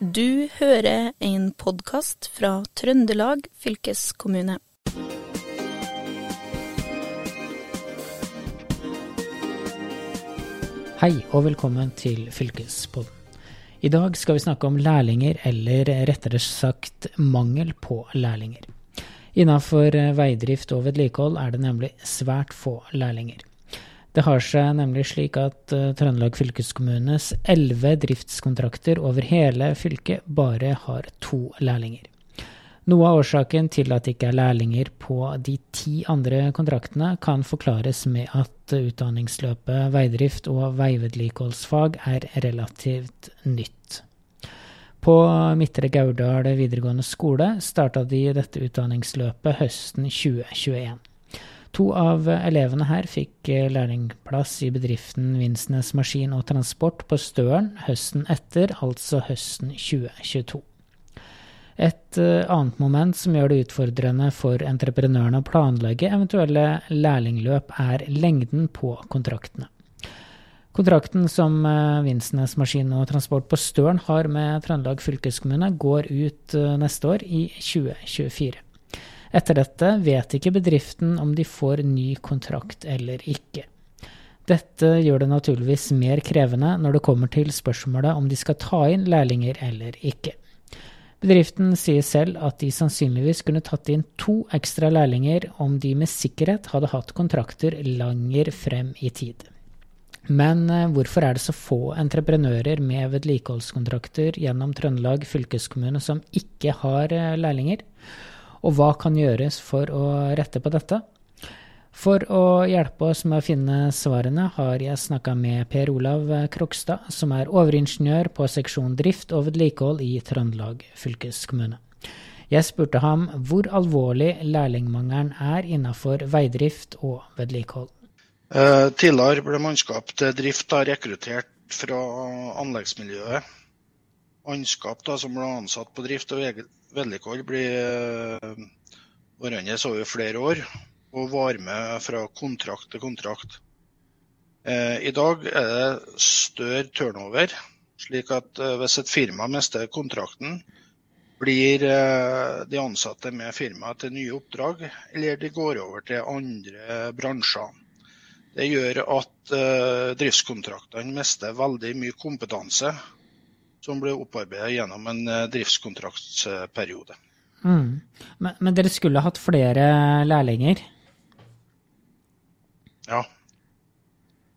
Du hører en podkast fra Trøndelag fylkeskommune. Hei og velkommen til Fylkespodden. I dag skal vi snakke om lærlinger, eller rettere sagt mangel på lærlinger. Innenfor veidrift og vedlikehold er det nemlig svært få lærlinger. Det har seg nemlig slik at uh, Trøndelag fylkeskommunes elleve driftskontrakter over hele fylket bare har to lærlinger. Noe av årsaken til at det ikke er lærlinger på de ti andre kontraktene, kan forklares med at utdanningsløpet veidrift og veivedlikeholdsfag er relativt nytt. På Midtre Gaurdal videregående skole starta de dette utdanningsløpet høsten 2021. To av elevene her fikk eh, lærlingplass i bedriften Vinsnes Maskin og Transport på Støren høsten etter, altså høsten 2022. Et eh, annet moment som gjør det utfordrende for entreprenørene å planlegge eventuelle lærlingløp, er lengden på kontraktene. Kontrakten som eh, Vinsnes Maskin og Transport på Støren har med Trøndelag fylkeskommune, går ut neste år, i 2024. Etter dette vet ikke bedriften om de får ny kontrakt eller ikke. Dette gjør det naturligvis mer krevende når det kommer til spørsmålet om de skal ta inn lærlinger eller ikke. Bedriften sier selv at de sannsynligvis kunne tatt inn to ekstra lærlinger om de med sikkerhet hadde hatt kontrakter lenger frem i tid. Men eh, hvorfor er det så få entreprenører med vedlikeholdskontrakter gjennom Trøndelag fylkeskommune som ikke har eh, lærlinger? Og hva kan gjøres for å rette på dette? For å hjelpe oss med å finne svarene, har jeg snakka med Per Olav Krokstad, som er overingeniør på seksjon drift og vedlikehold i Trøndelag fylkeskommune. Jeg spurte ham hvor alvorlig lærlingmangelen er innenfor veidrift og vedlikehold. Eh, tidligere ble mannskap til drift rekruttert fra anleggsmiljøet. Mannskap da, som ble ansatt på drift og vedlikehold blir hverandre eh, over flere år og varer med fra kontrakt til kontrakt. Eh, I dag er det større turnover, slik at eh, hvis et firma mister kontrakten, blir de ansatte med firmaet til nye oppdrag, eller de går over til andre bransjer. Det gjør at driftskontraktene mister veldig mye kompetanse som ble opparbeidet gjennom en driftskontraktsperiode. Mm. Men, men, dere skulle hatt flere lærlinger? Ja,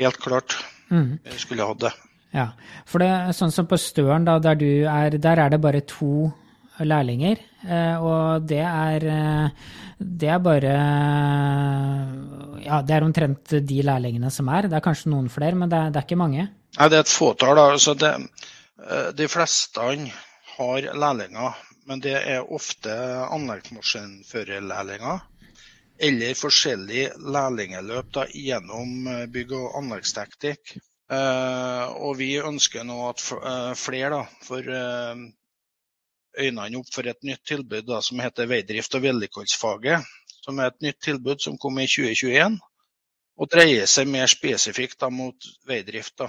helt klart. Mm. Vi skulle hatt det. Ja, for det sånn som på Støren, da, der du er, der er det bare to lærlinger. Eh, og det er, eh, det er bare Ja, det er omtrent de lærlingene som er. Det er kanskje noen flere, men det er, det er ikke mange. Nei, det er et fåtall. Altså det, Eh, de fleste har lærlinger, men det er ofte anleggsmaskinførerlærlinger. Eller forskjellige lærlingeløp da, gjennom eh, bygg- og anleggsteknikk. Eh, og vi ønsker nå at flere får øynene opp for et nytt tilbud da, som heter veidrift og vedlikeholdsfaget. Som er et nytt tilbud som kom i 2021 og dreier seg mer spesifikt mot veidrift. Da.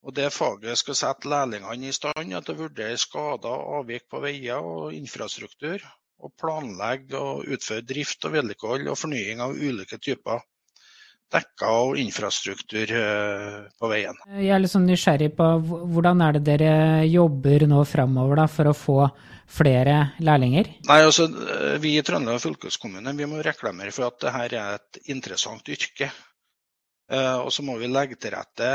Og Det faget skal sette lærlingene i stand til å vurdere skader og avvik på veier og infrastruktur, og planlegge og utføre drift og vedlikehold og fornying av ulike typer dekker og infrastruktur eh, på veien. Jeg er litt sånn nysgjerrig på hvordan er det dere jobber nå framover for å få flere lærlinger? Nei, altså, Vi i Trøndelag fylkeskommune vi må reklamere for at dette er et interessant yrke. Eh, og så må vi legge til rette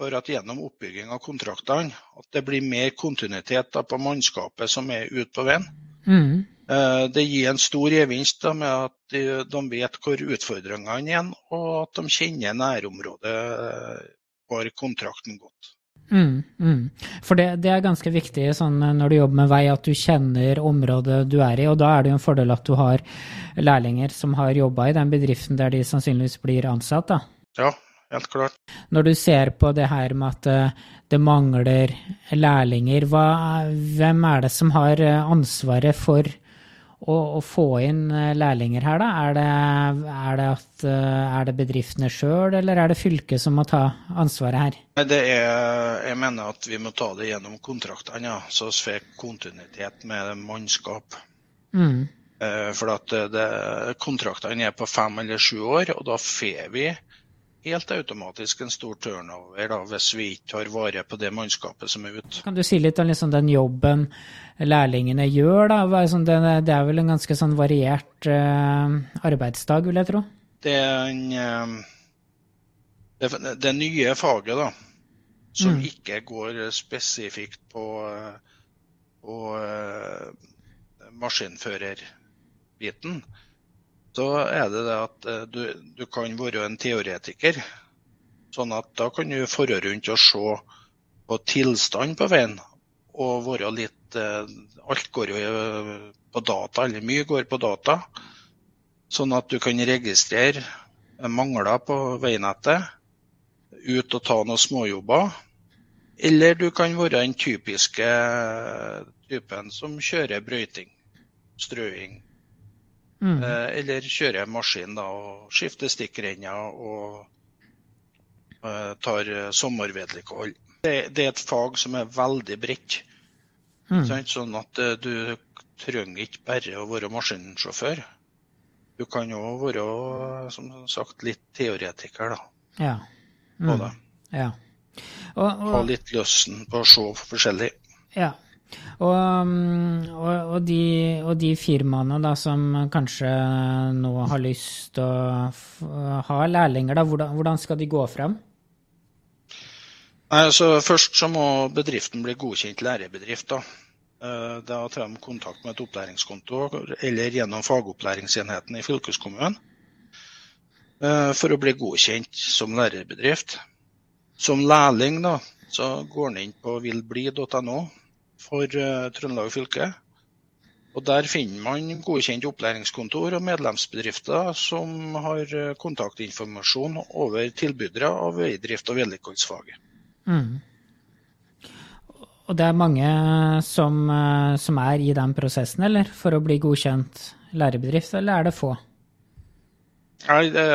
for at gjennom oppbygging av kontraktene at det blir mer kontinuitet på mannskapet som er ute på veien. Mm. Eh, det gir en stor gevinst med at de, de, vet hvor utfordringene er, og at de kjenner nærområdet hvor eh, kontrakten godt. Mm, mm. For det, det, er ganske viktig sånn, når du jobber med vei, at du kjenner området du er i. Og da er det jo en fordel at du har lærlinger som har jobba i den bedriften der de sannsynligvis blir ansatt. da. Ja, helt klart. Når du ser på det her med at eh, det mangler lærlinger, hva, hvem er det som har eh, ansvaret for å, å få inn eh, lærlinger her, da? Er det, er det, at, er det bedriftene sjøl, eller er det fylket som må ta ansvaret her? Det er, jeg mener at vi må ta det gjennom kontraktene, ja. så vi får kontinuitet med mannskap. Mm. For at kontraktene er på fem eller sju år, og da får vi helt automatisk en stor turnover da, hvis vi ikke tar vare på det mannskapet som er ute. Kan du si litt om liksom den jobben lærlingene gjør, da? Sånn- Det er vel en ganske sånn variert eh, arbeidsdag, vil jeg tro? Det en, eh, det, det nye faget, da, som Mm. ikke går spesifikt på, eh, på maskinførerbiten, så er det det at eh, du, du kan være en teoretiker. Sånn at da kan du fore rundt og se på tilstand på veien, og være litt eh, Alt går jo eh, på data, eller mye går på data. Sånn at du kan registrere mangler på veinettet, ut og ta noen småjobber. Eller du kan være den typiske typen som kjører brøyting, strøing. Mm. Eh, Eller kjører maskin da, og skifter stikkrenner og eh, tar eh, sommervedlikehold. Det, det er et fag som er veldig bredt. Mm. Sånn at du trenger ikke bare å være maskinsjåfør. Du kan òg være som sagt, litt teoretiker da, Ja. på Mm. det. Ja. Og, Ha litt lysten på å se forskjellig. ja. Og, um, og, og, de, og de firmaene da, som kanskje nå har lyst til å ha lærlinger, da, hvordan, hvordan skal de gå frem? Nei, altså, først så må bedriften bli godkjent lærebedrift. Da Eh, Da tar de kontakt med et opplæringskonto eller gjennom fagopplæringsenheten i fylkeskommunen eh, for å bli godkjent som lærebedrift. Som lærling da, så går han inn på villbli.no for eh, Trøndelag fylke. Og Der finner man godkjent opplæringskontor og medlemsbedrifter som har eh, kontaktinformasjon over tilbydere av veidrift og vedlikeholdsfaget. Mm. Og det er mange som, eh, som er i den prosessen, eller? For å bli godkjent lærebedrift, eller er det få? Nei, det,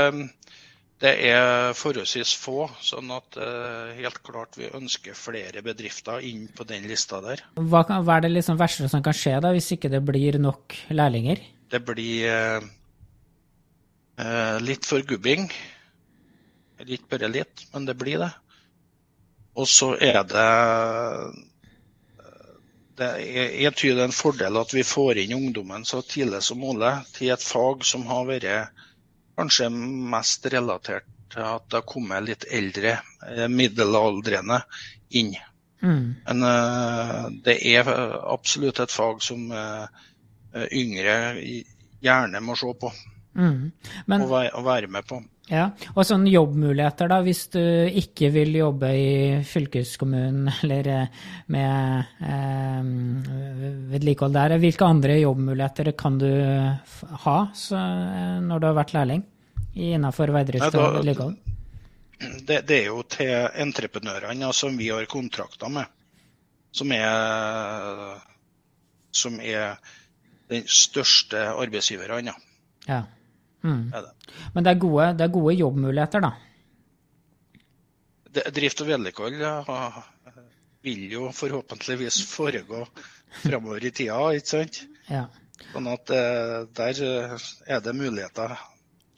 det er forholdsvis få, sånn at eh, helt klart vi ønsker flere bedrifter inn på den lista der. Hva, kan, hva er det liksom verste som kan skje da, hvis ikke det blir nok lærlinger? Det blir eh, eh, litt forgubbing. Ikke bare litt, men det blir det. Og så er det det er, Jeg tror det er en fordel at vi får inn ungdommen så tidlig som mulig til et fag som har vært kanskje mest relatert til at det har kommet litt eldre, eh, middelaldrende inn. Mm. Men eh, det er absolutt et fag som eh, yngre gjerne må se på Mm. Men, og være med på. Ja. Og sånne jobbmuligheter, da, hvis du ikke vil jobbe i fylkeskommunen eller eh, med eh, vedlikehold der, hvilke andre jobbmuligheter kan du ha så, eh, når du har vært lærling innenfor veidrift og vedlikehold? Det, det er jo til entreprenørene som vi har kontrakter med, som er, som er den største arbeidsgiverne. ja. Mm. Er det. Men det er, gode, det er gode jobbmuligheter, da. Drift og vedlikehold ja, vil jo forhåpentligvis foregå framover i tida, ikke sant? Ja. Sånn at eh, der eh, er det muligheter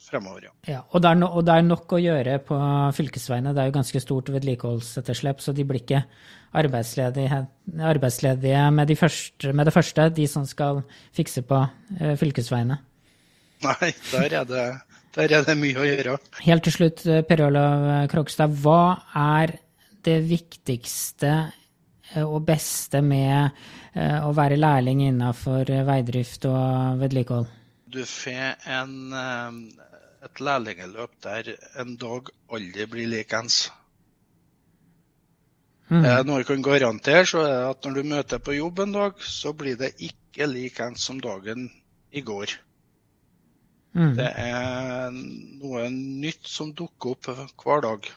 fremover, ja. Ja, og det, no, og det er nok å gjøre på fylkesveiene. Det er jo ganske stort vedlikeholdsetterslep, så de blir ikke arbeidsledige, arbeidsledige med, de første, med det første, de som skal fikse på eh, fylkesveiene. Nei, der er det, der er det mye å gjøre. Helt til slutt, eh, Per Olav Krogstad. Hva er det viktigste eh, og beste med eh, å være lærling innenfor eh, veidrift og vedlikehold? Du får en, eh, et lærlingeløp der en dag aldri blir likens. Mm. Eh, Noe jeg kan garantere, så er det at når du møter på jobb en dag, så blir det ikke likens som dagen i går. Mm. Det er noe nytt som dukker opp hver dag,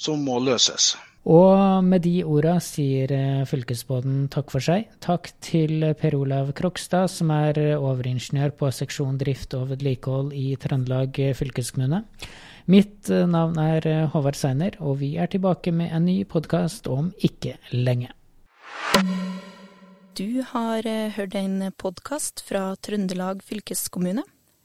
som må løses. Og med de orda sier eh, fylkesbåten takk for seg. Takk til Per Olav Krokstad, som er overingeniør på seksjon drift og vedlikehold i Trøndelag fylkeskommune. Mitt eh, navn er eh, Håvard Seiner, og vi er tilbake med en ny podkast om ikke lenge. Du har hørt en podkast fra Trøndelag fylkeskommune.